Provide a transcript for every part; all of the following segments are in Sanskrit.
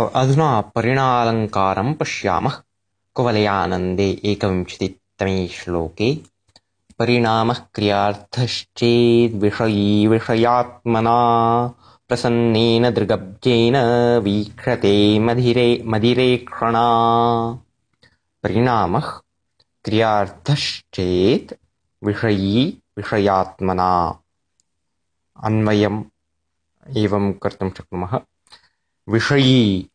अधुना परिणालङ्कारं पश्यामः। कुवलयानन्दे एकविंशतितमे श्लोके परिणामः क्रियार्थश्चेद्विषयी विषयात्मना प्रसन्नेन दृगब्जेन वीक्षते मधिरे मदिरेक्षणा परिणामः क्रियार्थश्चेत् विषयी विषयात्मना अन्वयम् एवं कर्तुं शक्नुमः विषयी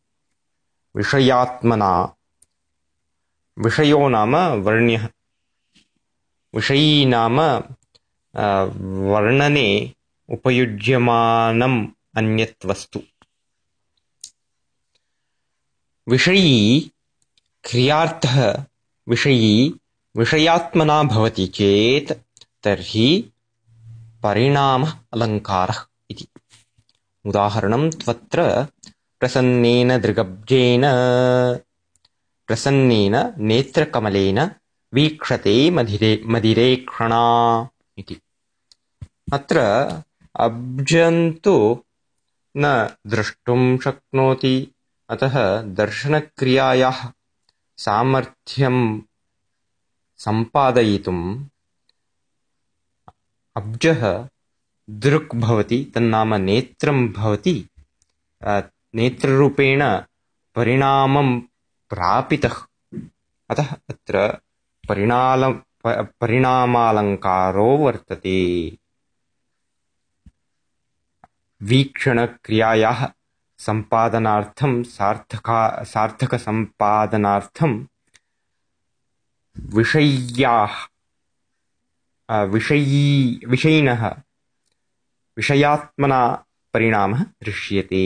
विषयात्मना विषयो नाम वर्ण्यः विषयी नाम वर्णने उपयुज्यमानम् अन्यत् वस्तु विषयी क्रियार्थः विषयी विषयात्मना भवति चेत् तर्हि परिणामः अलङ्कारः इति। उदाहरणं त्वत्र प्रसन्नेन दृगब्जेन। प्रसन्नेन नेत्रकमलेन वीक्षते मधिरे मदिरेक्षणा इति। अत्र अब्जन्तु न द्रष्टुं शक्नोति। अतः दर्शनक्रियायाः सामर्थ्यं सम्पादयितुम् अब्जः दृक् भवति तन्नाम नेत्रं भवति नेत्ररूपेण परिणामं प्रापितः। अतः अत्र परिणाल परिणामालङ्कारो वर्तते। वीक्षणक्रियायाः सम्पादनार्थं सार्थका सार्थकसम्पादनार्थं विषय्याः विषयी विषयिणः विषयात्मना परिणामः दृश्यते